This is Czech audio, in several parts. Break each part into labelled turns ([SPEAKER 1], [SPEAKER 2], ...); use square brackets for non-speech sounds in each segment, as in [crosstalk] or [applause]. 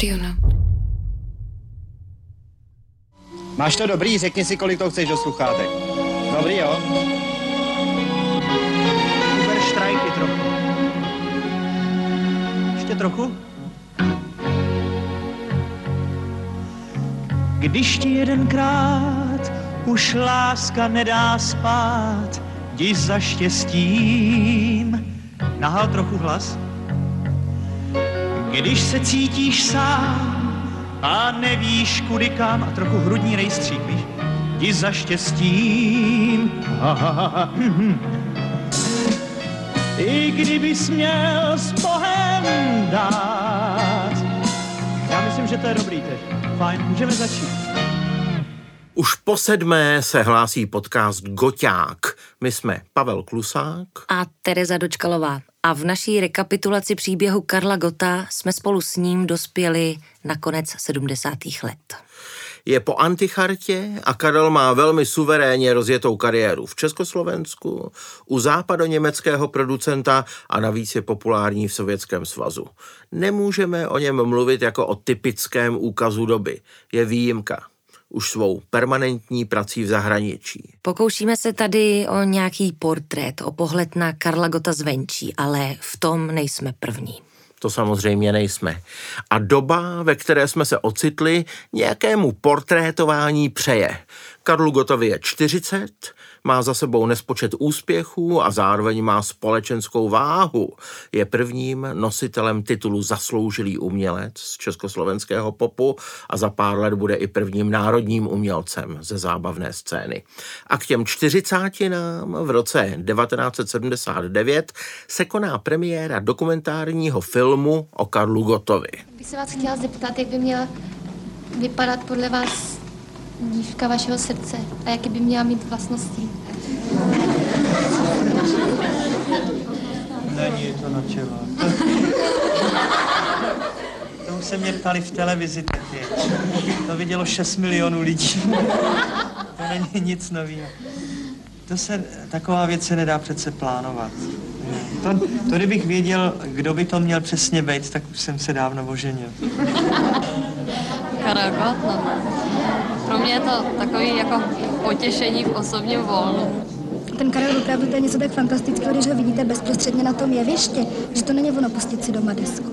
[SPEAKER 1] Diona.
[SPEAKER 2] Máš to dobrý, řekni si, kolik to chceš do sluchátek. Dobrý, jo?
[SPEAKER 3] Uber štrajky trochu. Ještě trochu? Když ti jedenkrát už láska nedá spát, jdi za štěstím. Nahal trochu hlas. Když se cítíš sám a nevíš kudy kam, a trochu hrudní rejstřík, víš, jdi za štěstím. Ha, ha, ha, ha. I kdybys měl s Bohem dát. Já myslím, že to je dobrý teď. Fajn, můžeme začít.
[SPEAKER 4] Už po sedmé se hlásí podcast Goťák. My jsme Pavel Klusák.
[SPEAKER 5] A Tereza Dočkalová. A v naší rekapitulaci příběhu Karla Gota jsme spolu s ním dospěli na konec 70. let.
[SPEAKER 4] Je po antichartě a Karel má velmi suverénně rozjetou kariéru v Československu, u západoněmeckého producenta a navíc je populární v Sovětském svazu. Nemůžeme o něm mluvit jako o typickém úkazu doby. Je výjimka už svou permanentní prací v zahraničí.
[SPEAKER 5] Pokoušíme se tady o nějaký portrét, o pohled na Karla Gota zvenčí, ale v tom nejsme první.
[SPEAKER 4] To samozřejmě nejsme. A doba, ve které jsme se ocitli, nějakému portrétování přeje. Karlu Gotovi je 40, má za sebou nespočet úspěchů a zároveň má společenskou váhu. Je prvním nositelem titulu Zasloužilý umělec z československého popu a za pár let bude i prvním národním umělcem ze zábavné scény. A k těm čtyřicátinám v roce 1979 se koná premiéra dokumentárního filmu o Karlu Gotovi.
[SPEAKER 6] Bych se vás chtěla zeptat, jak by měla vypadat podle vás dívka vašeho srdce a jaké by měla mít vlastnosti.
[SPEAKER 3] Není to na čelo. [laughs] To už se mě ptali v televizi tehdy. To vidělo 6 milionů lidí. To není nic nového. To se, taková věc se nedá přece plánovat. To, to kdybych věděl, kdo by to měl přesně být, tak už jsem se dávno oženil.
[SPEAKER 7] Karel. Pro mě je to takový jako potěšení v osobním volnu.
[SPEAKER 8] Ten Karel opravdu to je něco tak fantastického, když ho vidíte bezprostředně na tom jevišti, že to není ono pustit si doma desku.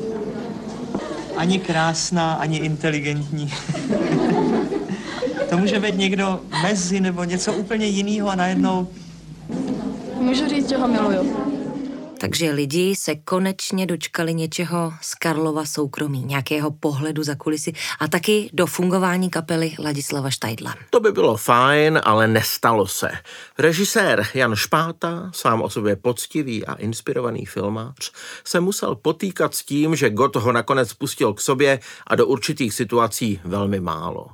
[SPEAKER 3] Ani krásná, ani inteligentní. [laughs] to může být někdo mezi nebo něco úplně jiného a najednou
[SPEAKER 7] Můžu říct, že ho miluju.
[SPEAKER 5] Takže lidi se konečně dočkali něčeho z Karlova soukromí, nějakého pohledu za kulisy a taky do fungování kapely Ladislava Štajdla.
[SPEAKER 4] To by bylo fajn, ale nestalo se. Režisér Jan Špáta, sám o sobě poctivý a inspirovaný filmář, se musel potýkat s tím, že Gott ho nakonec pustil k sobě a do určitých situací velmi málo.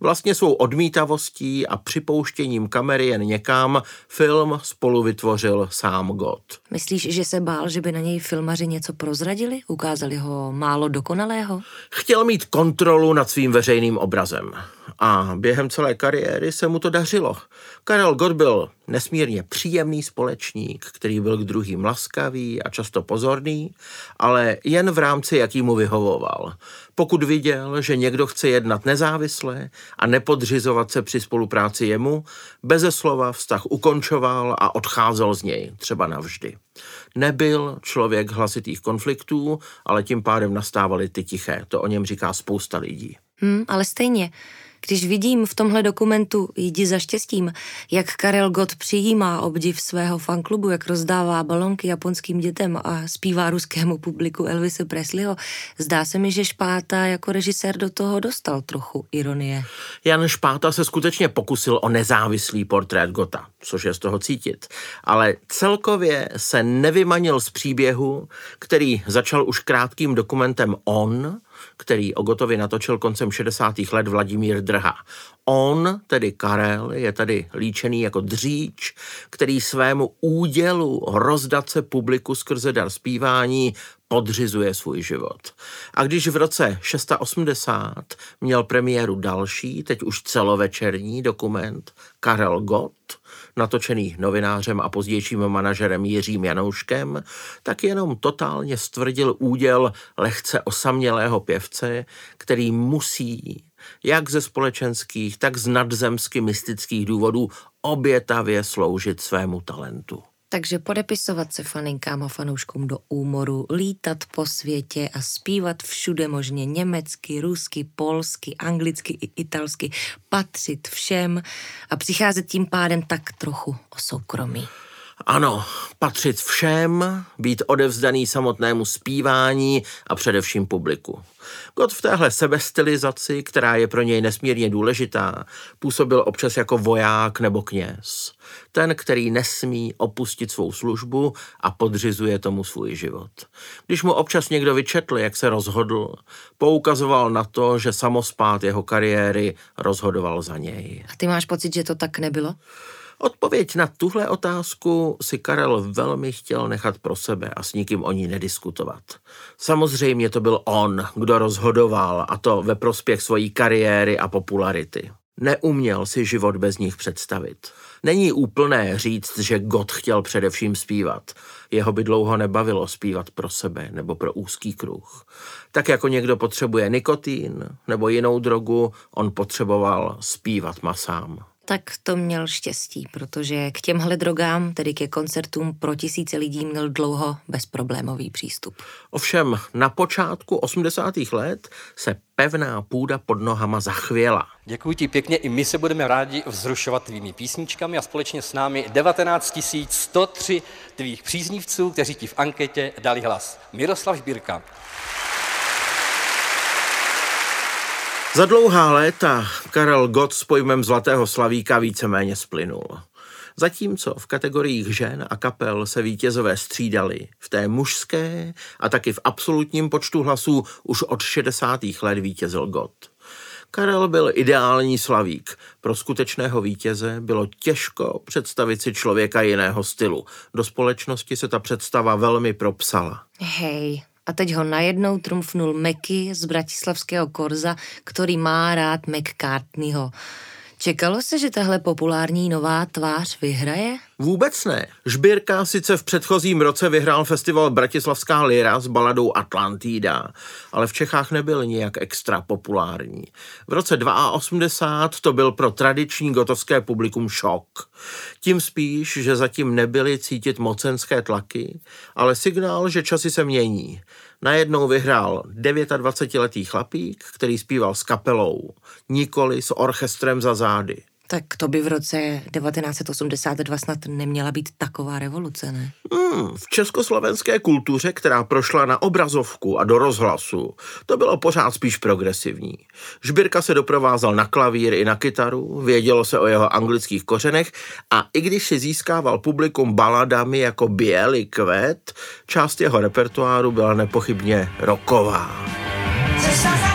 [SPEAKER 4] Vlastně svou odmítavostí a připouštěním kamery jen někam film spolu vytvořil sám Gott.
[SPEAKER 5] Myslíš, že se bál, že by na něj filmaři něco prozradili? Ukázali ho málo dokonalého?
[SPEAKER 4] Chtěl mít kontrolu nad svým veřejným obrazem. A během celé kariéry se mu to dařilo. Karel Gott byl nesmírně příjemný společník, který byl k druhým laskavý a často pozorný, ale jen v rámci, jaký mu vyhovoval. Pokud viděl, že někdo chce jednat nezávisle a nepodřizovat se při spolupráci jemu, beze slova vztah ukončoval a odcházel z něj, třeba navždy. Nebyl člověk hlasitých konfliktů, ale tím pádem nastávaly ty tiché. To o něm říká spousta lidí.
[SPEAKER 5] Hmm, ale stejně, když vidím v tomhle dokumentu Jdi za štěstím, jak Karel Gott přijímá obdiv svého fanklubu, jak rozdává balonky japonským dětem a zpívá ruskému publiku Elvise Presleyho, zdá se mi, že Špáta jako režisér do toho dostal trochu ironie.
[SPEAKER 4] Jan Špáta se skutečně pokusil o nezávislý portrét Gota, což je z toho cítit. Ale celkově se nevymanil z příběhu, který začal už krátkým dokumentem On, který o Gotovi natočil koncem 60. let Vladimír Drha. On, tedy Karel, je tady líčený jako dříč, který svému údělu rozdat se publiku skrze dar zpívání podřizuje svůj život. A když v roce 680 měl premiéru další, teď už celovečerní dokument Karel Gott, natočený novinářem a pozdějším manažerem Jiřím Janouškem, tak jenom totálně stvrdil úděl lehce osamělého pěvce, který musí jak ze společenských, tak z nadzemsky mystických důvodů obětavě sloužit svému talentu.
[SPEAKER 5] Takže podepisovat se faninkám a fanouškům do úmoru, lítat po světě a zpívat všude možně německy, rusky, polsky, anglicky i italsky, patřit všem a přicházet tím pádem tak trochu o soukromí.
[SPEAKER 4] Ano, patřit všem, být odevzdaný samotnému zpívání a především publiku. God v téhle sebestylizaci, která je pro něj nesmírně důležitá, působil občas jako voják nebo kněz. Ten, který nesmí opustit svou službu a podřizuje tomu svůj život. Když mu občas někdo vyčetl, jak se rozhodl, poukazoval na to, že samospát jeho kariéry rozhodoval za něj.
[SPEAKER 5] A ty máš pocit, že to tak nebylo?
[SPEAKER 4] Odpověď na tuhle otázku si Karel velmi chtěl nechat pro sebe a s nikým o ní nediskutovat. Samozřejmě to byl on, kdo rozhodoval, a to ve prospěch svojí kariéry a popularity. Neuměl si život bez nich představit. Není úplné říct, že God chtěl především zpívat. Jeho by dlouho nebavilo zpívat pro sebe nebo pro úzký kruh. Tak jako někdo potřebuje nikotín nebo jinou drogu, on potřeboval zpívat masám
[SPEAKER 5] tak to měl štěstí, protože k těmhle drogám, tedy ke koncertům pro tisíce lidí, měl dlouho bezproblémový přístup.
[SPEAKER 4] Ovšem na počátku 80. let se pevná půda pod nohama zachvěla.
[SPEAKER 1] Děkuji ti pěkně, i my se budeme rádi vzrušovat tvými písničkami a společně s námi 19 103 tvých příznivců, kteří ti v anketě dali hlas. Miroslav Žbírka.
[SPEAKER 4] Za dlouhá léta Karel Gott s pojmem Zlatého slavíka víceméně splynul. Zatímco v kategoriích žen a kapel se vítězové střídali, v té mužské a taky v absolutním počtu hlasů už od 60. let vítězil Gott. Karel byl ideální slavík. Pro skutečného vítěze bylo těžko představit si člověka jiného stylu. Do společnosti se ta představa velmi propsala.
[SPEAKER 5] Hej, a teď ho najednou trumfnul Meky z bratislavského Korza, který má rád McCartneyho. Čekalo se, že tahle populární nová tvář vyhraje?
[SPEAKER 4] Vůbec ne. Žbírka sice v předchozím roce vyhrál festival Bratislavská lira s baladou Atlantida, ale v Čechách nebyl nijak extra populární. V roce 82 to byl pro tradiční gotovské publikum šok. Tím spíš, že zatím nebyly cítit mocenské tlaky, ale signál, že časy se mění. Najednou vyhrál 29-letý chlapík, který zpíval s kapelou, nikoli s orchestrem za zády.
[SPEAKER 5] Tak to by v roce 1982 snad neměla být taková revoluce, ne?
[SPEAKER 4] Hmm, v československé kultuře, která prošla na obrazovku a do rozhlasu, to bylo pořád spíš progresivní. Žbírka se doprovázel na klavír i na kytaru, vědělo se o jeho anglických kořenech a i když si získával publikum baladami jako Bělý kvet, část jeho repertoáru byla nepochybně roková. Cesta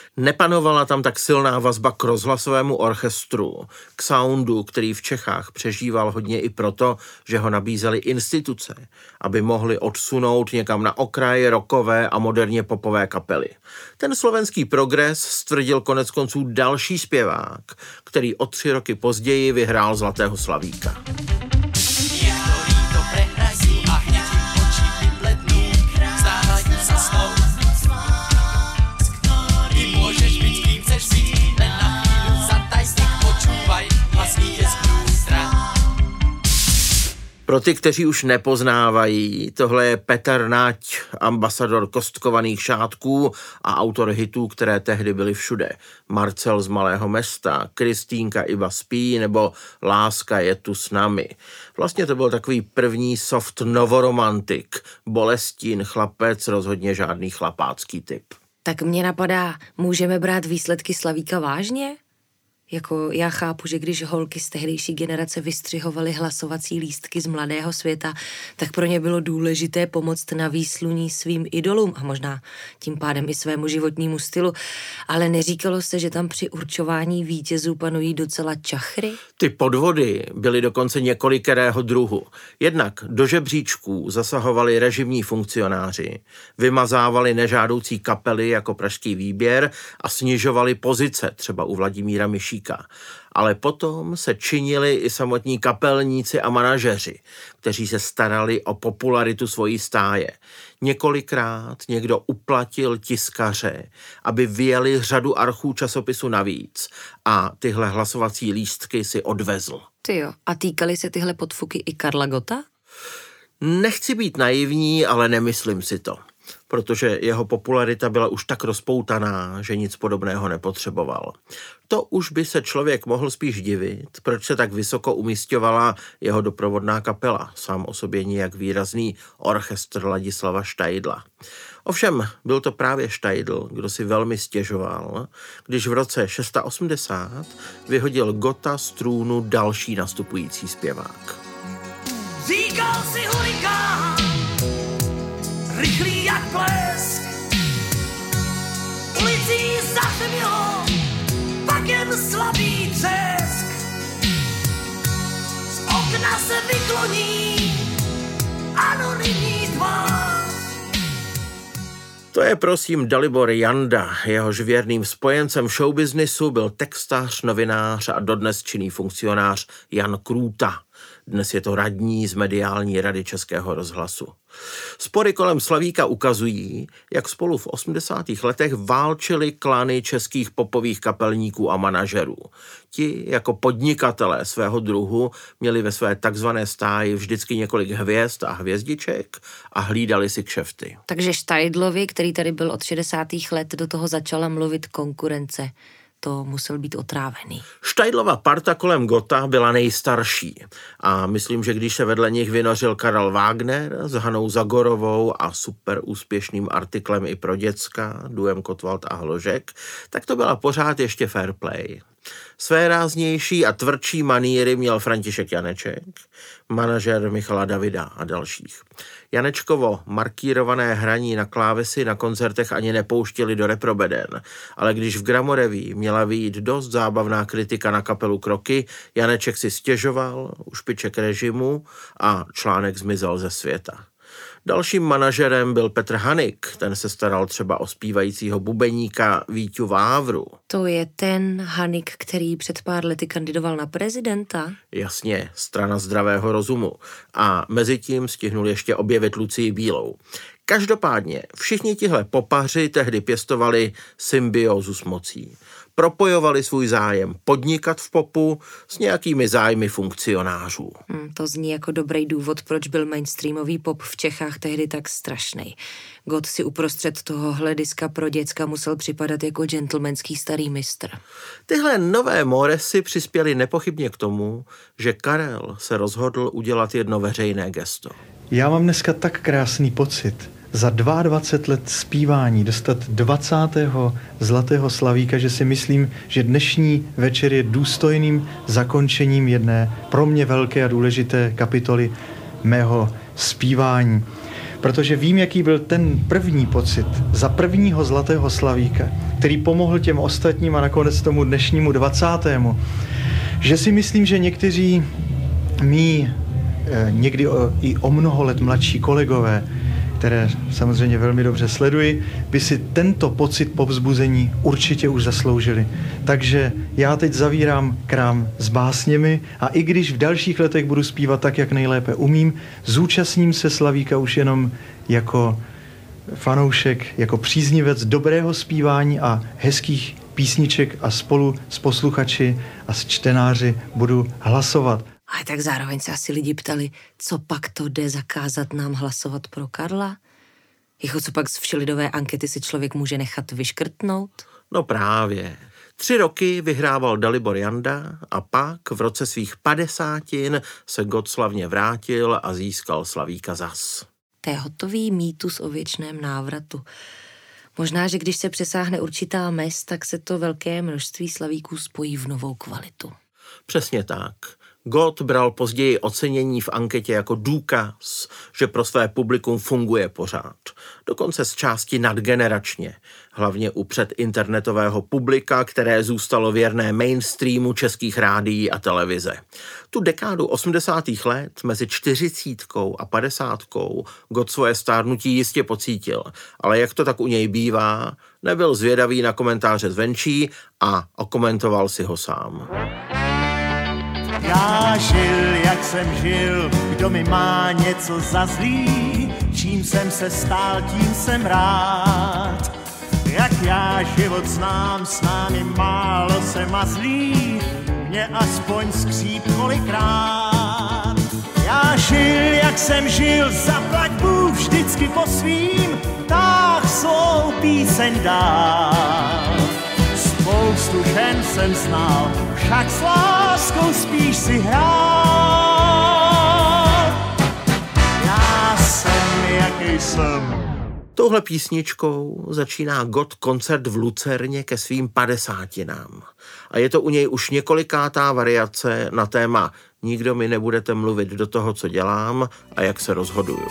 [SPEAKER 4] Nepanovala tam tak silná vazba k rozhlasovému orchestru, k soundu, který v Čechách přežíval hodně i proto, že ho nabízely instituce, aby mohli odsunout někam na okraj rokové a moderně popové kapely. Ten slovenský progres stvrdil konec konců další zpěvák, který o tři roky později vyhrál Zlatého slavíka. Pro ty, kteří už nepoznávají, tohle je Petr Nať, ambasador kostkovaných šátků a autor hitů, které tehdy byly všude. Marcel z Malého města, Kristýnka Iba spí nebo Láska je tu s námi. Vlastně to byl takový první soft novoromantik. Bolestín, chlapec, rozhodně žádný chlapácký typ.
[SPEAKER 5] Tak mě napadá, můžeme brát výsledky Slavíka vážně? Jako já chápu, že když holky z tehdejší generace vystřihovaly hlasovací lístky z mladého světa, tak pro ně bylo důležité pomoct na výsluní svým idolům a možná tím pádem i svému životnímu stylu, ale neříkalo se, že tam při určování vítězů panují docela čachry?
[SPEAKER 4] Ty podvody byly dokonce několikerého druhu. Jednak do žebříčků zasahovali režimní funkcionáři, vymazávali nežádoucí kapely jako pražský výběr a snižovali pozice, třeba u Vladimíra Myšíka. Ale potom se činili i samotní kapelníci a manažeři, kteří se starali o popularitu svojí stáje. Několikrát někdo uplatil tiskaře, aby vyjeli řadu archů časopisu navíc a tyhle hlasovací lístky si odvezl.
[SPEAKER 5] Ty jo, a týkaly se tyhle podfuky i Karla Gota?
[SPEAKER 4] Nechci být naivní, ale nemyslím si to protože jeho popularita byla už tak rozpoutaná, že nic podobného nepotřeboval. To už by se člověk mohl spíš divit, proč se tak vysoko umistovala jeho doprovodná kapela, sám o sobě nijak výrazný orchestr Ladislava Štajdla. Ovšem byl to právě Štajdl, kdo si velmi stěžoval, když v roce 680 vyhodil Gota z trůnu další nastupující zpěvák. Říkal si hurikán, rychlý slabý třesk. Z okna se vykloní anonymní tvář. To je prosím Dalibor Janda. Jehož věrným spojencem showbiznisu byl textař, novinář a dodnes činný funkcionář Jan Krůta. Dnes je to radní z mediální rady Českého rozhlasu. Spory kolem Slavíka ukazují, jak spolu v 80. letech válčili klany českých popových kapelníků a manažerů. Ti jako podnikatelé svého druhu měli ve své takzvané stáji vždycky několik hvězd a hvězdiček a hlídali si kšefty.
[SPEAKER 5] Takže Štajdlovi, který tady byl od 60. let, do toho začala mluvit konkurence to musel být otrávený.
[SPEAKER 4] Štajdlova parta kolem Gota byla nejstarší a myslím, že když se vedle nich vynořil Karel Wagner s Hanou Zagorovou a super úspěšným artiklem i pro děcka, duem Kotwald a Hložek, tak to byla pořád ještě fair play. Své ráznější a tvrdší maníry měl František Janeček, manažer Michala Davida a dalších. Janečkovo markírované hraní na klávesy na koncertech ani nepouštěli do reprobeden, ale když v Gramoreví měla výjít dost zábavná kritika na kapelu Kroky, Janeček si stěžoval, ušpiček režimu a článek zmizel ze světa. Dalším manažerem byl Petr Hanik, ten se staral třeba o zpívajícího bubeníka Víťu Vávru.
[SPEAKER 5] To je ten Hanik, který před pár lety kandidoval na prezidenta?
[SPEAKER 4] Jasně, strana zdravého rozumu. A mezi tím stihnul ještě objevit Lucii Bílou. Každopádně všichni tihle popaři tehdy pěstovali symbiozu s mocí propojovali svůj zájem podnikat v popu s nějakými zájmy funkcionářů.
[SPEAKER 5] Hmm, to zní jako dobrý důvod, proč byl mainstreamový pop v Čechách tehdy tak strašný. God si uprostřed toho hlediska pro děcka musel připadat jako gentlemanský starý mistr.
[SPEAKER 4] Tyhle nové moresy přispěly nepochybně k tomu, že Karel se rozhodl udělat jedno veřejné gesto.
[SPEAKER 9] Já mám dneska tak krásný pocit, za 22 let zpívání dostat 20. zlatého slavíka, že si myslím, že dnešní večer je důstojným zakončením jedné pro mě velké a důležité kapitoly mého zpívání. Protože vím, jaký byl ten první pocit za prvního zlatého slavíka, který pomohl těm ostatním a nakonec tomu dnešnímu 20. Že si myslím, že někteří mý eh, někdy o, i o mnoho let mladší kolegové které samozřejmě velmi dobře sleduji, by si tento pocit povzbuzení určitě už zasloužili. Takže já teď zavírám krám s básněmi a i když v dalších letech budu zpívat tak, jak nejlépe umím, zúčastním se Slavíka už jenom jako fanoušek, jako příznivec dobrého zpívání a hezkých písniček a spolu s posluchači a s čtenáři budu hlasovat.
[SPEAKER 5] A tak zároveň se asi lidi ptali, co pak to jde zakázat nám hlasovat pro Karla? Jako co pak z všelidové ankety si člověk může nechat vyškrtnout?
[SPEAKER 4] No právě. Tři roky vyhrával Dalibor Janda a pak v roce svých padesátin se God slavně vrátil a získal Slavíka zas.
[SPEAKER 5] To je hotový mýtus o věčném návratu. Možná, že když se přesáhne určitá mez, tak se to velké množství slavíků spojí v novou kvalitu.
[SPEAKER 4] Přesně tak. Gott bral později ocenění v anketě jako důkaz, že pro své publikum funguje pořád. Dokonce z části nadgeneračně, hlavně u předinternetového publika, které zůstalo věrné mainstreamu českých rádií a televize. Tu dekádu 80. let mezi čtyřicítkou a padesátkou Gott svoje stárnutí jistě pocítil, ale jak to tak u něj bývá, nebyl zvědavý na komentáře zvenčí a okomentoval si ho sám.
[SPEAKER 10] Já žil, jak jsem žil, kdo mi má něco za zlý, čím jsem se stál, tím jsem rád. Jak já život znám, s námi málo se mazlí, mě aspoň skříp kolikrát. Já žil, jak jsem žil, zaplať Bůh vždycky po svým, tak svou píseň dál. Spoustu žen jsem znal, však s láskou spíš si hrál. Já jsem, jaký jsem.
[SPEAKER 4] Touhle písničkou začíná God koncert v Lucerně ke svým padesátinám. A je to u něj už několikátá variace na téma Nikdo mi nebudete mluvit do toho, co dělám a jak se rozhoduju.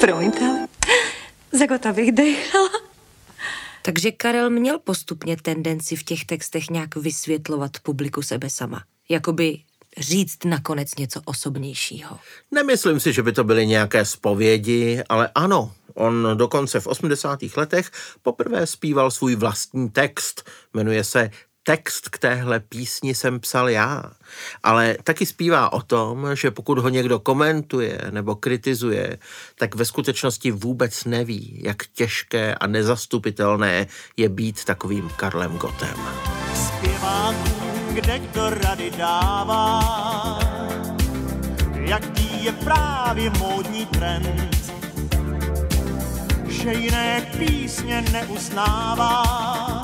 [SPEAKER 11] Promiňte, ale za Gota bych dechala.
[SPEAKER 5] Takže Karel měl postupně tendenci v těch textech nějak vysvětlovat publiku sebe sama. Jakoby říct nakonec něco osobnějšího.
[SPEAKER 4] Nemyslím si, že by to byly nějaké zpovědi, ale ano, on dokonce v 80. letech poprvé zpíval svůj vlastní text. Jmenuje se Text k téhle písni jsem psal já, ale taky zpívá o tom, že pokud ho někdo komentuje nebo kritizuje, tak ve skutečnosti vůbec neví, jak těžké a nezastupitelné je být takovým Karlem Gotem.
[SPEAKER 10] Zpěvákům, kde kdo rady dává, jaký je právě módní trend, že jiné písně neuznává,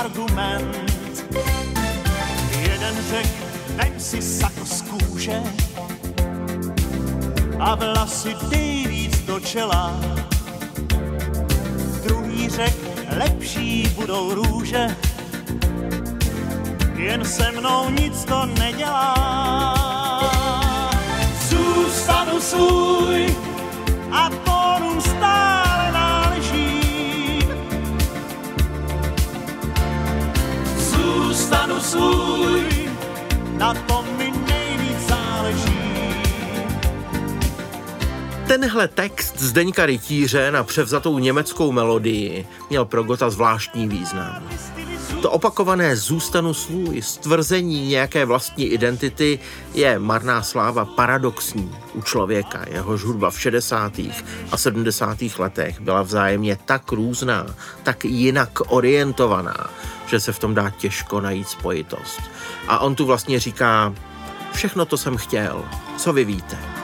[SPEAKER 10] argument. Jeden řek, vem si sako z kůže a vlasy dej víc do čela. Druhý řek, lepší budou růže, jen se mnou nic to nedělá. Zůstanu svůj a svůj, na tom mi nejvíc záleží.
[SPEAKER 4] Tenhle text Zdeňka Rytíře na převzatou německou melodii měl pro Gota zvláštní význam. To opakované zůstanu svůj, stvrzení nějaké vlastní identity je marná sláva paradoxní u člověka. Jehož hudba v 60. a 70. letech byla vzájemně tak různá, tak jinak orientovaná, že se v tom dá těžko najít spojitost. A on tu vlastně říká, všechno to jsem chtěl, co vy víte.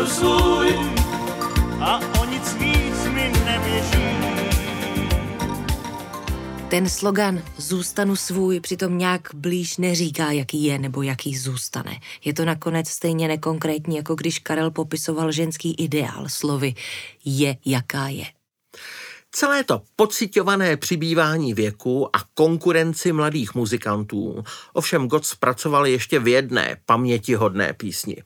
[SPEAKER 10] Zůstanu svůj, a o nic víc mi neběží.
[SPEAKER 5] Ten slogan Zůstanu svůj přitom nějak blíž neříká, jaký je nebo jaký zůstane. Je to nakonec stejně nekonkrétní, jako když Karel popisoval ženský ideál slovy je, jaká je.
[SPEAKER 4] Celé to pocitované přibývání věku a konkurenci mladých muzikantů ovšem God zpracoval ještě v jedné pamětihodné písni.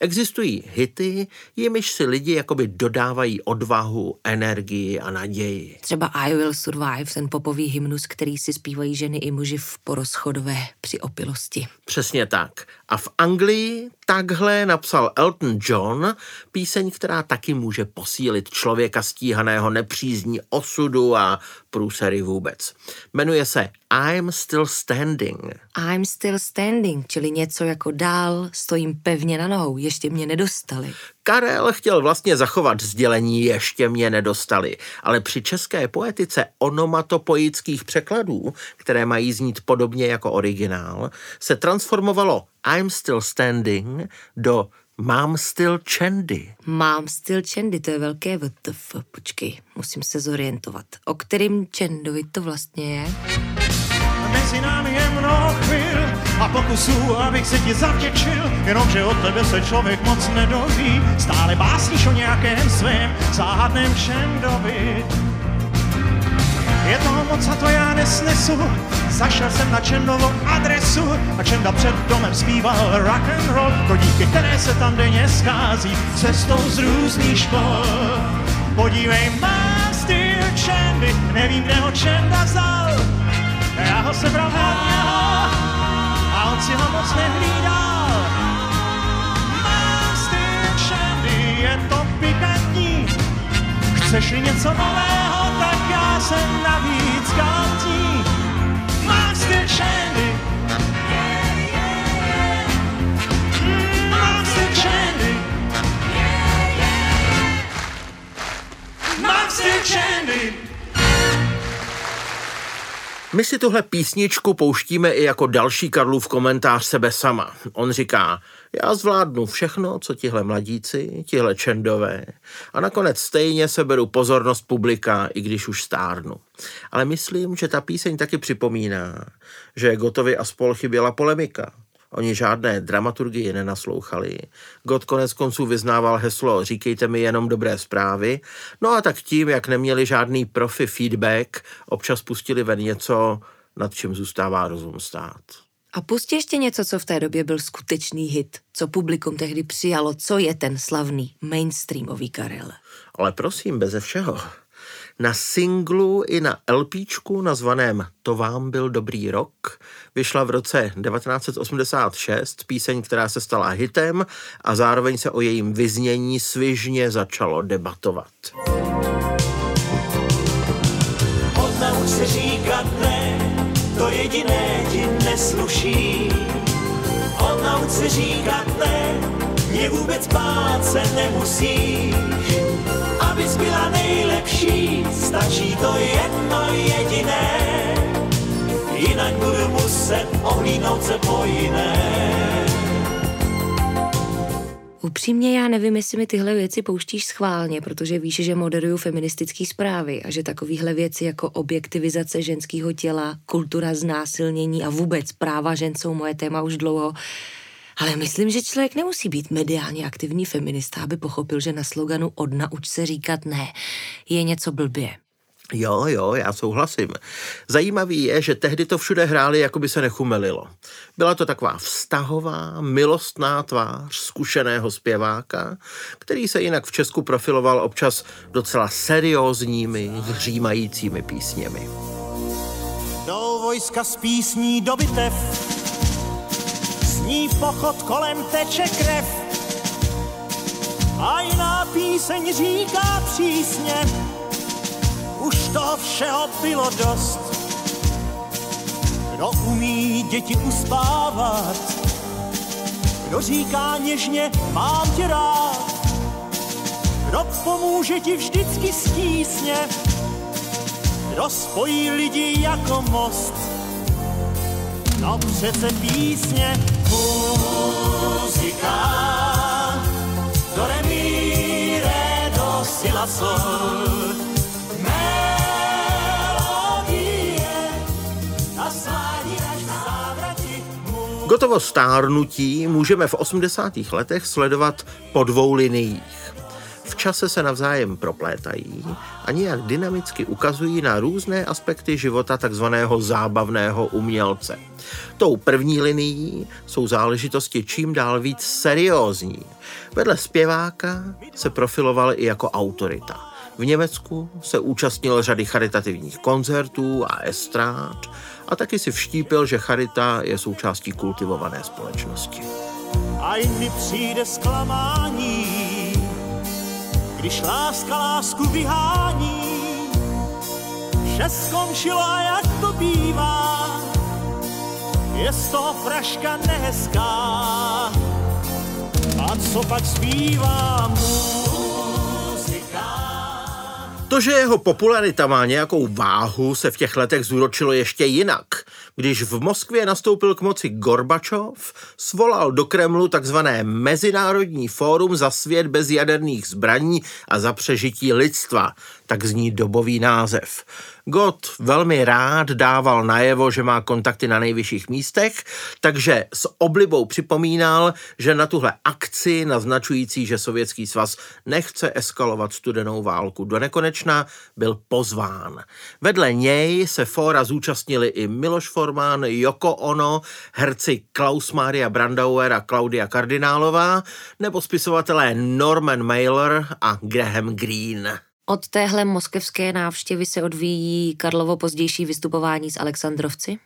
[SPEAKER 4] Existují hity, jimiž si lidi jakoby dodávají odvahu, energii a naději.
[SPEAKER 5] Třeba I Will Survive, ten popový hymnus, který si zpívají ženy i muži v porozchodové při opilosti.
[SPEAKER 4] Přesně tak. A v Anglii takhle napsal Elton John píseň, která taky může posílit člověka stíhaného nepřízní osudu a průsery vůbec. Jmenuje se I'm Still Standing.
[SPEAKER 5] I'm still standing, čili něco jako dál, stojím pevně na nohou, ještě mě nedostali.
[SPEAKER 4] Karel chtěl vlastně zachovat sdělení ještě mě nedostali, ale při české poetice onomatopoických překladů, které mají znít podobně jako originál, se transformovalo I'm still standing do Mám styl Chandy.
[SPEAKER 5] Mám styl Chandy, to je velké VTF. Počkej, musím se zorientovat. O kterým Chandovi to vlastně je?
[SPEAKER 10] Mezi námi je mnoho chvil a pokusů, abych se ti zavděčil, jenomže od tebe se člověk moc nedoví. Stále básníš o nějakém svém záhadném Čendovi. Je toho moc a to já nesnesu, zašel jsem na Čendovou adresu a Čenda před domem zpíval rock and roll, to díky které se tam denně schází cestou z různých škol. Podívej, má styl Čendy, nevím, kde ho Čenda vzal,
[SPEAKER 4] My si tuhle písničku pouštíme i jako další Karlův komentář sebe sama. On říká, já zvládnu všechno, co tihle mladíci, tihle čendové a nakonec stejně se beru pozornost publika, i když už stárnu. Ale myslím, že ta píseň taky připomíná, že Gotovi a spol chyběla polemika. Oni žádné dramaturgii nenaslouchali. God konec konců vyznával heslo Říkejte mi jenom dobré zprávy. No a tak tím, jak neměli žádný profi feedback, občas pustili ven něco, nad čím zůstává rozum stát.
[SPEAKER 5] A pustě ještě něco, co v té době byl skutečný hit, co publikum tehdy přijalo, co je ten slavný mainstreamový Karel.
[SPEAKER 4] Ale prosím, beze všeho. Na singlu i na LPčku nazvaném To vám byl dobrý rok vyšla v roce 1986 píseň, která se stala hitem a zároveň se o jejím vyznění svižně začalo debatovat.
[SPEAKER 10] Odnauč se říkat ne, to jediné ti nesluší. Odnauč se říkat ne, mě vůbec bát se nemusíš. Nejlepší, stačí to jedno jediné. Jinak budu muset ohlídnout se po jiné.
[SPEAKER 5] Upřímně já nevím, jestli mi tyhle věci pouštíš schválně, protože víš, že moderuju feministické zprávy a že takovéhle věci jako objektivizace ženského těla, kultura znásilnění a vůbec práva žen jsou moje téma už dlouho. Ale myslím, že člověk nemusí být mediálně aktivní feminista, aby pochopil, že na sloganu odnauč se říkat ne je něco blbě.
[SPEAKER 4] Jo, jo, já souhlasím. Zajímavý je, že tehdy to všude hráli, jako by se nechumelilo. Byla to taková vztahová, milostná tvář zkušeného zpěváka, který se jinak v Česku profiloval občas docela seriózními, hřímajícími písněmi.
[SPEAKER 10] Do vojska z písní do bitev, zní pochod kolem teče krev. A jiná píseň říká přísně, už toho všeho bylo dost. Kdo umí děti uspávat, kdo říká něžně, mám tě rád, kdo pomůže ti vždycky stísně, kdo spojí lidi jako most. No přece písně, muzika, do re, do, si, la, sol.
[SPEAKER 4] Gotovo stárnutí můžeme v 80. letech sledovat po dvou liniích. Čase se navzájem proplétají a nějak dynamicky ukazují na různé aspekty života takzvaného zábavného umělce. Tou první linií jsou záležitosti čím dál víc seriózní. Vedle zpěváka se profiloval i jako autorita. V Německu se účastnil řady charitativních koncertů a estrád a taky si vštípil, že charita je součástí kultivované společnosti.
[SPEAKER 10] A mi přijde zklamání, když láska lásku vyhání. Vše skončilo a jak to bývá, je z toho fraška nehezká. A co pak zpívá muzika?
[SPEAKER 4] To, že jeho popularita má nějakou váhu, se v těch letech zúročilo ještě jinak. Když v Moskvě nastoupil k moci Gorbačov, svolal do Kremlu takzvané Mezinárodní fórum za svět bez jaderných zbraní a za přežití lidstva, tak zní dobový název. Gott velmi rád dával najevo, že má kontakty na nejvyšších místech, takže s oblibou připomínal, že na tuhle akci naznačující, že Sovětský svaz nechce eskalovat studenou válku do nekonečna, byl pozván. Vedle něj se fóra zúčastnili i Miloš Forman, Joko Ono, herci Klaus Maria Brandauer a Claudia Kardinálová nebo spisovatelé Norman Mailer a Graham Greene.
[SPEAKER 5] Od téhle moskevské návštěvy se odvíjí Karlovo pozdější vystupování s Alexandrovci?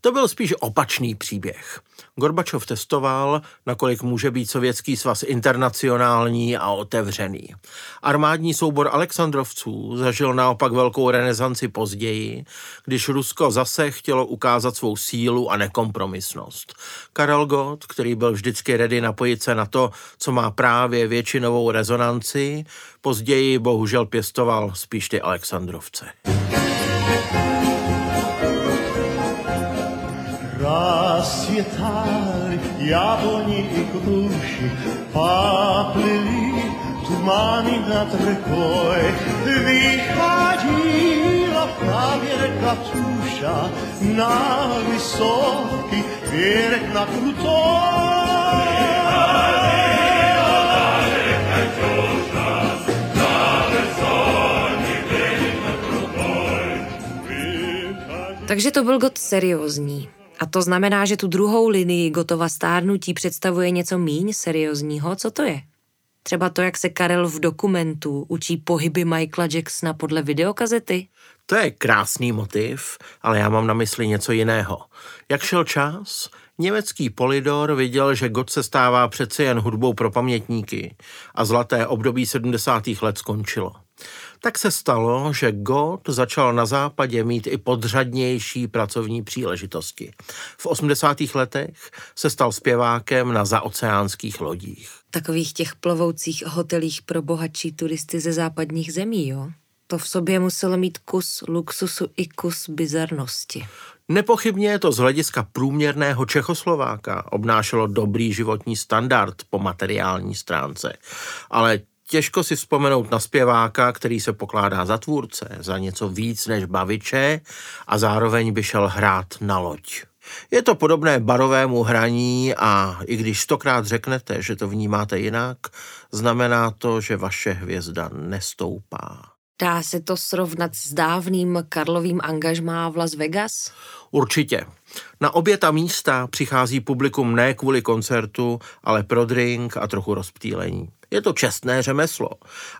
[SPEAKER 4] To byl spíš opačný příběh. Gorbačov testoval, nakolik může být sovětský svaz internacionální a otevřený. Armádní soubor Alexandrovců zažil naopak velkou renesanci později, když Rusko zase chtělo ukázat svou sílu a nekompromisnost. Karel Gott, který byl vždycky ready napojit se na to, co má právě většinovou rezonanci, později bohužel pěstoval spíš ty Alexandrovce.
[SPEAKER 10] Расцветали яблони и груши, Поплыли туманы над рекой. Выходила в кавер Катюша На высокий берег, на крутой.
[SPEAKER 5] Takže to byl God seriózní. A to znamená, že tu druhou linii Gotova stárnutí představuje něco míň seriózního. Co to je? Třeba to, jak se Karel v dokumentu učí pohyby Michaela Jacksona podle videokazety?
[SPEAKER 4] To je krásný motiv, ale já mám na mysli něco jiného. Jak šel čas, německý Polidor viděl, že God se stává přece jen hudbou pro pamětníky a zlaté období 70. let skončilo. Tak se stalo, že God začal na západě mít i podřadnější pracovní příležitosti. V 80. letech se stal zpěvákem na zaoceánských lodích.
[SPEAKER 5] Takových těch plovoucích hotelích pro bohatší turisty ze západních zemí, jo? To v sobě muselo mít kus luxusu i kus bizarnosti.
[SPEAKER 4] Nepochybně je to z hlediska průměrného Čechoslováka obnášelo dobrý životní standard po materiální stránce. Ale Těžko si vzpomenout na zpěváka, který se pokládá za tvůrce, za něco víc než baviče a zároveň by šel hrát na loď. Je to podobné barovému hraní a i když stokrát řeknete, že to vnímáte jinak, znamená to, že vaše hvězda nestoupá.
[SPEAKER 5] Dá se to srovnat s dávným Karlovým angažmá v Las Vegas?
[SPEAKER 4] Určitě. Na obě ta místa přichází publikum ne kvůli koncertu, ale pro drink a trochu rozptýlení. Je to čestné řemeslo,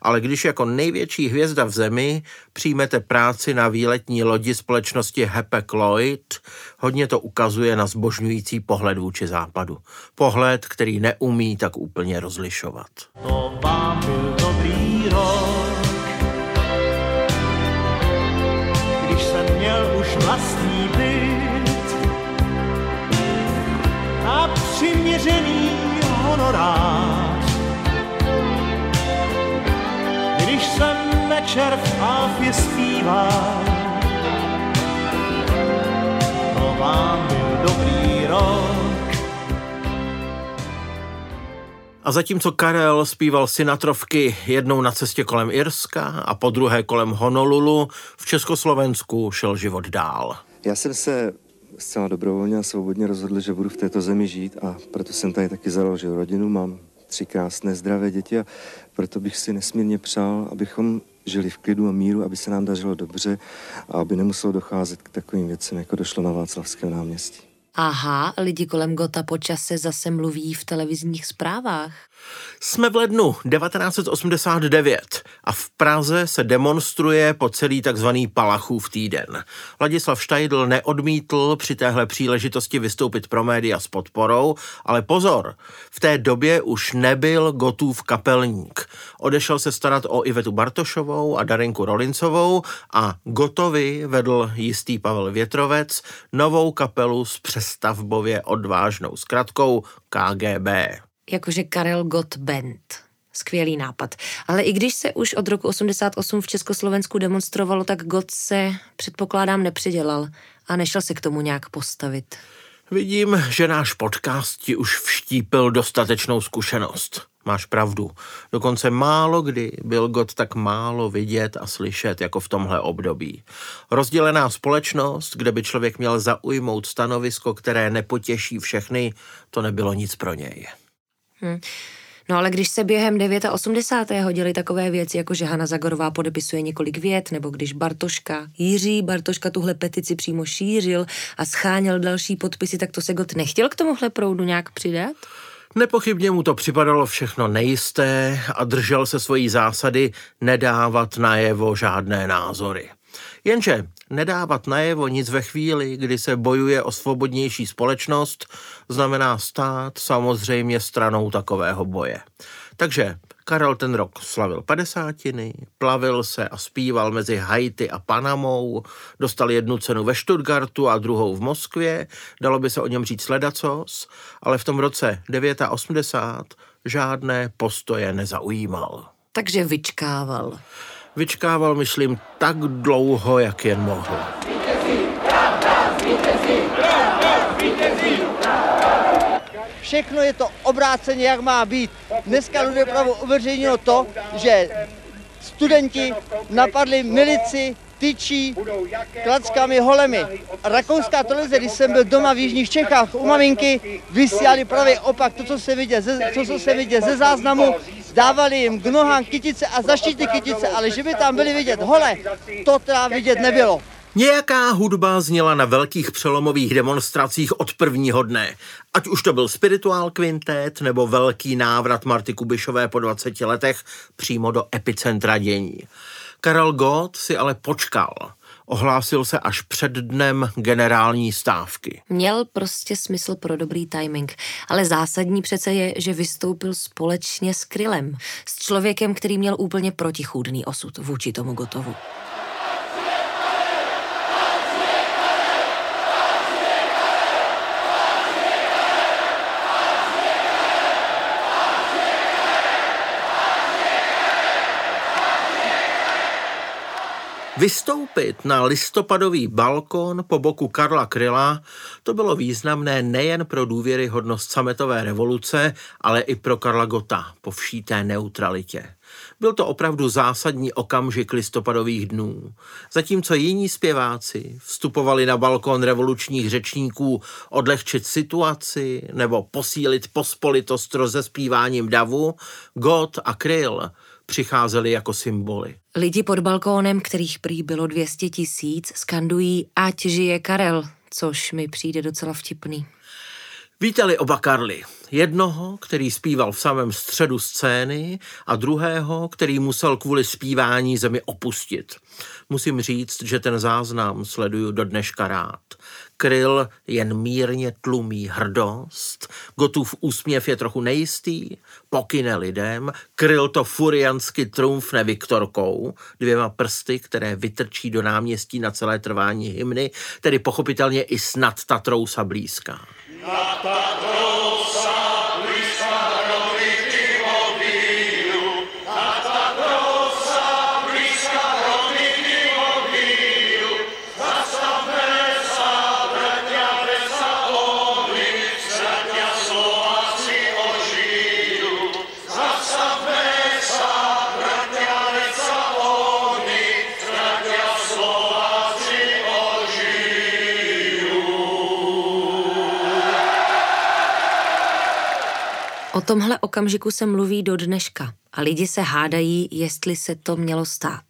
[SPEAKER 4] ale když jako největší hvězda v zemi přijmete práci na výletní lodi společnosti Hapag Lloyd, hodně to ukazuje na zbožňující pohled vůči západu. Pohled, který neumí tak úplně rozlišovat.
[SPEAKER 10] Vám večer v Alfě zpíval. To vám byl dobrý rok.
[SPEAKER 4] A zatímco Karel zpíval Sinatrovky jednou na cestě kolem Irska a po druhé kolem Honolulu, v Československu šel život dál.
[SPEAKER 12] Já jsem se zcela dobrovolně a svobodně rozhodl, že budu v této zemi žít a proto jsem tady taky založil rodinu. Mám tři krásné zdravé děti a proto bych si nesmírně přál, abychom žili v klidu a míru, aby se nám dařilo dobře a aby nemuselo docházet k takovým věcem, jako došlo na Václavském náměstí.
[SPEAKER 5] Aha, lidi kolem Gota po čase zase mluví v televizních zprávách.
[SPEAKER 4] Jsme v lednu 1989 a v Praze se demonstruje po celý takzvaný Palachův týden. Ladislav Štajdl neodmítl při téhle příležitosti vystoupit pro média s podporou, ale pozor, v té době už nebyl Gotův kapelník. Odešel se starat o Ivetu Bartošovou a Darinku Rolincovou a Gotovi vedl jistý Pavel Větrovec novou kapelu s přestavbově odvážnou zkratkou KGB
[SPEAKER 5] jakože Karel Gott Band. Skvělý nápad. Ale i když se už od roku 88 v Československu demonstrovalo, tak Gott se, předpokládám, nepřidělal a nešel se k tomu nějak postavit.
[SPEAKER 4] Vidím, že náš podcast ti už vštípil dostatečnou zkušenost. Máš pravdu. Dokonce málo kdy byl God tak málo vidět a slyšet, jako v tomhle období. Rozdělená společnost, kde by člověk měl zaujmout stanovisko, které nepotěší všechny, to nebylo nic pro něj.
[SPEAKER 5] Hm. No ale když se během 89. hodily takové věci, jako že Hanna Zagorová podepisuje několik vět, nebo když Bartoška, Jiří Bartoška tuhle petici přímo šířil a scháněl další podpisy, tak to se God nechtěl k tomuhle proudu nějak přidat?
[SPEAKER 4] Nepochybně mu to připadalo všechno nejisté a držel se svojí zásady nedávat najevo žádné názory. Jenže nedávat najevo nic ve chvíli, kdy se bojuje o svobodnější společnost, znamená stát samozřejmě stranou takového boje. Takže Karel ten rok slavil padesátiny, plavil se a zpíval mezi Haiti a Panamou, dostal jednu cenu ve Stuttgartu a druhou v Moskvě, dalo by se o něm říct ledacos, ale v tom roce 89 žádné postoje nezaujímal.
[SPEAKER 5] Takže vyčkával.
[SPEAKER 4] Vyčkával, myslím, tak dlouho, jak jen mohl.
[SPEAKER 13] Všechno je to obráceně, jak má být. Dneska lidé pravo uveřejnilo to, že studenti napadli milici tyčí klackami holemi. Rakouská televize, když jsem byl doma v Jižních Čechách u maminky, vysílali právě opak, to, co se vidět ze, to, co se vidět ze záznamu, dávali jim k nohám kytice a zaštítí kytice, ale že by tam byli vidět hole, to teda vidět nebylo.
[SPEAKER 4] Nějaká hudba zněla na velkých přelomových demonstracích od prvního dne. Ať už to byl spirituál kvintet nebo velký návrat Marty Kubišové po 20 letech přímo do epicentra dění. Karel Gott si ale počkal. Ohlásil se až před dnem generální stávky.
[SPEAKER 5] Měl prostě smysl pro dobrý timing, ale zásadní přece je, že vystoupil společně s Krylem, s člověkem, který měl úplně protichůdný osud vůči tomu Gotovu.
[SPEAKER 4] Vystoupit na listopadový balkon po boku Karla Kryla to bylo významné nejen pro důvěryhodnost sametové revoluce, ale i pro Karla Gota po vší té neutralitě. Byl to opravdu zásadní okamžik listopadových dnů. Zatímco jiní zpěváci vstupovali na balkon revolučních řečníků odlehčit situaci nebo posílit pospolitost rozespíváním davu, Gott a Kryl přicházeli jako symboly.
[SPEAKER 5] Lidi pod balkónem, kterých prý bylo 200 tisíc, skandují Ať žije Karel, což mi přijde docela vtipný.
[SPEAKER 4] Vítali oba Karly. Jednoho, který zpíval v samém středu scény a druhého, který musel kvůli zpívání zemi opustit. Musím říct, že ten záznam sleduju do dneška rád. Kryl jen mírně tlumí hrdost, Gotův úsměv je trochu nejistý, pokyne lidem, Kryl to furiansky trumfne Viktorkou, dvěma prsty, které vytrčí do náměstí na celé trvání hymny, tedy pochopitelně i snad ta trousa blízká. Na
[SPEAKER 5] tomhle okamžiku se mluví do dneška a lidi se hádají, jestli se to mělo stát.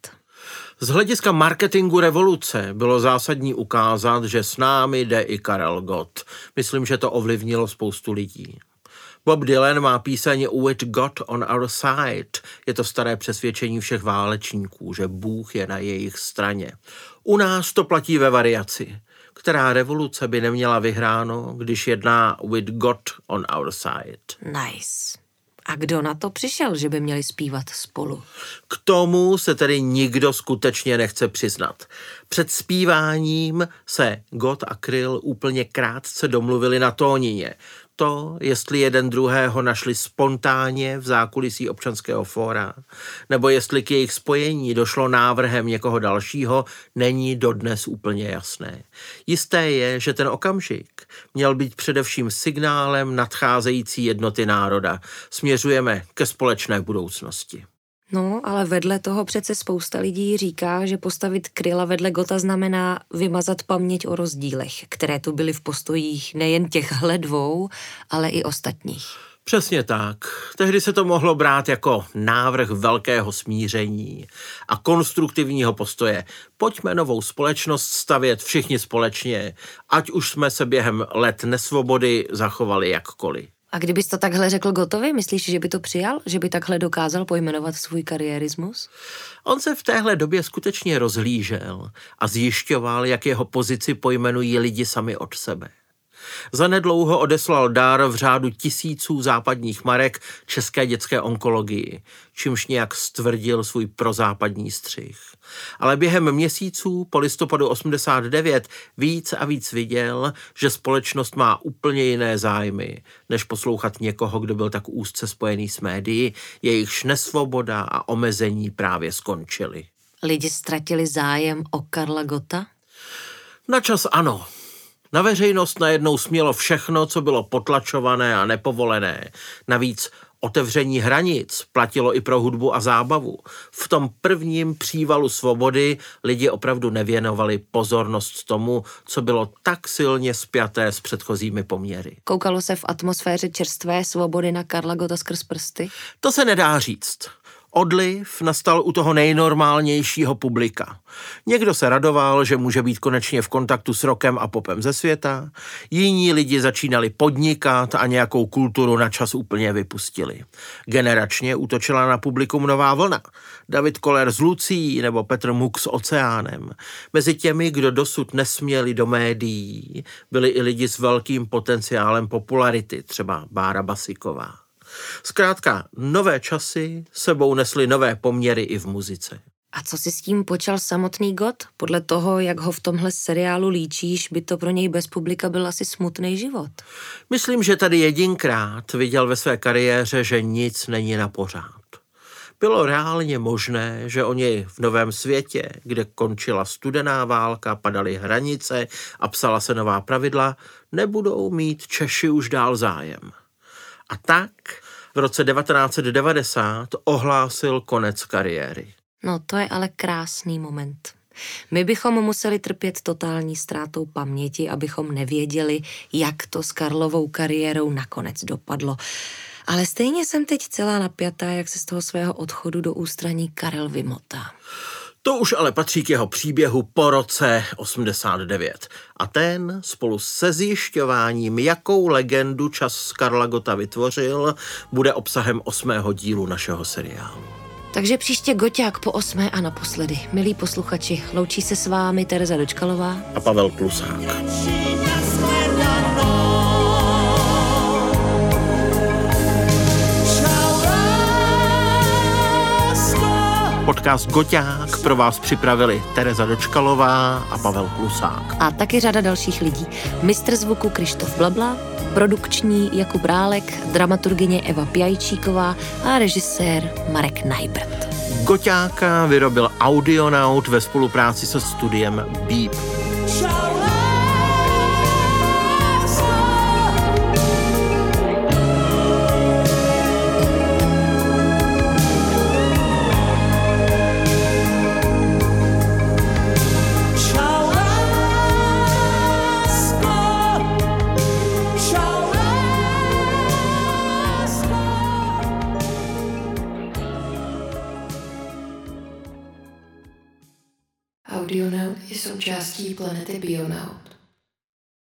[SPEAKER 4] Z hlediska marketingu revoluce bylo zásadní ukázat, že s námi jde i Karel Gott. Myslím, že to ovlivnilo spoustu lidí. Bob Dylan má píseň With God on our side. Je to staré přesvědčení všech válečníků, že Bůh je na jejich straně. U nás to platí ve variaci. Která revoluce by neměla vyhráno, když jedná With God on our side?
[SPEAKER 5] Nice. A kdo na to přišel, že by měli zpívat spolu?
[SPEAKER 4] K tomu se tedy nikdo skutečně nechce přiznat. Před zpíváním se God a Kryl úplně krátce domluvili na tónině to, jestli jeden druhého našli spontánně v zákulisí občanského fóra, nebo jestli k jejich spojení došlo návrhem někoho dalšího, není dodnes úplně jasné. Jisté je, že ten okamžik měl být především signálem nadcházející jednoty národa. Směřujeme ke společné budoucnosti.
[SPEAKER 5] No, ale vedle toho přece spousta lidí říká, že postavit kryla vedle Gota znamená vymazat paměť o rozdílech, které tu byly v postojích nejen těchhle dvou, ale i ostatních.
[SPEAKER 4] Přesně tak. Tehdy se to mohlo brát jako návrh velkého smíření a konstruktivního postoje. Pojďme novou společnost stavět všichni společně, ať už jsme se během let nesvobody zachovali jakkoliv.
[SPEAKER 5] A kdybys to takhle řekl Gotovi, myslíš, že by to přijal? Že by takhle dokázal pojmenovat svůj kariérismus?
[SPEAKER 4] On se v téhle době skutečně rozhlížel a zjišťoval, jak jeho pozici pojmenují lidi sami od sebe. Zanedlouho odeslal dár v řádu tisíců západních marek české dětské onkologii, čímž nějak stvrdil svůj prozápadní střih. Ale během měsíců po listopadu 89 víc a víc viděl, že společnost má úplně jiné zájmy, než poslouchat někoho, kdo byl tak úzce spojený s médií, jejichž nesvoboda a omezení právě skončily.
[SPEAKER 5] Lidi ztratili zájem o Karla Gota?
[SPEAKER 4] Načas ano, na veřejnost najednou smělo všechno, co bylo potlačované a nepovolené. Navíc otevření hranic platilo i pro hudbu a zábavu. V tom prvním přívalu svobody lidi opravdu nevěnovali pozornost tomu, co bylo tak silně spjaté s předchozími poměry.
[SPEAKER 5] Koukalo se v atmosféře čerstvé svobody na Karla Gota skrz prsty?
[SPEAKER 4] To se nedá říct. Odliv nastal u toho nejnormálnějšího publika. Někdo se radoval, že může být konečně v kontaktu s rokem a popem ze světa, jiní lidi začínali podnikat a nějakou kulturu na čas úplně vypustili. Generačně útočila na publikum nová vlna. David Koller s Lucí nebo Petr Muk s Oceánem. Mezi těmi, kdo dosud nesměli do médií, byli i lidi s velkým potenciálem popularity, třeba Bára Basiková. Zkrátka, nové časy sebou nesly nové poměry i v muzice.
[SPEAKER 5] A co si s tím počal samotný God? Podle toho, jak ho v tomhle seriálu líčíš, by to pro něj bez publika byl asi smutný život.
[SPEAKER 4] Myslím, že tady jedinkrát viděl ve své kariéře, že nic není na pořád. Bylo reálně možné, že oni v novém světě, kde končila studená válka, padaly hranice a psala se nová pravidla, nebudou mít Češi už dál zájem. A tak v roce 1990 ohlásil konec kariéry.
[SPEAKER 5] No to je ale krásný moment. My bychom museli trpět totální ztrátou paměti, abychom nevěděli, jak to s Karlovou kariérou nakonec dopadlo. Ale stejně jsem teď celá napjatá, jak se z toho svého odchodu do ústraní Karel vymotá.
[SPEAKER 4] To už ale patří k jeho příběhu po roce 89. A ten spolu se zjišťováním, jakou legendu čas Karla Gota vytvořil, bude obsahem osmého dílu našeho seriálu.
[SPEAKER 5] Takže příště Goťák po osmé a naposledy. Milí posluchači, loučí se s vámi Tereza Dočkalová
[SPEAKER 4] a Pavel Klusák. Podcast Goťák pro vás připravili Tereza Dočkalová a Pavel Klusák.
[SPEAKER 5] A taky řada dalších lidí. Mistr zvuku Krištof Blabla, produkční Jakub Rálek, dramaturgině Eva Pjajčíková a režisér Marek Najbrt.
[SPEAKER 4] Goťáka vyrobil Audionaut ve spolupráci se studiem Beep.
[SPEAKER 14] Audionaut planety Bionow.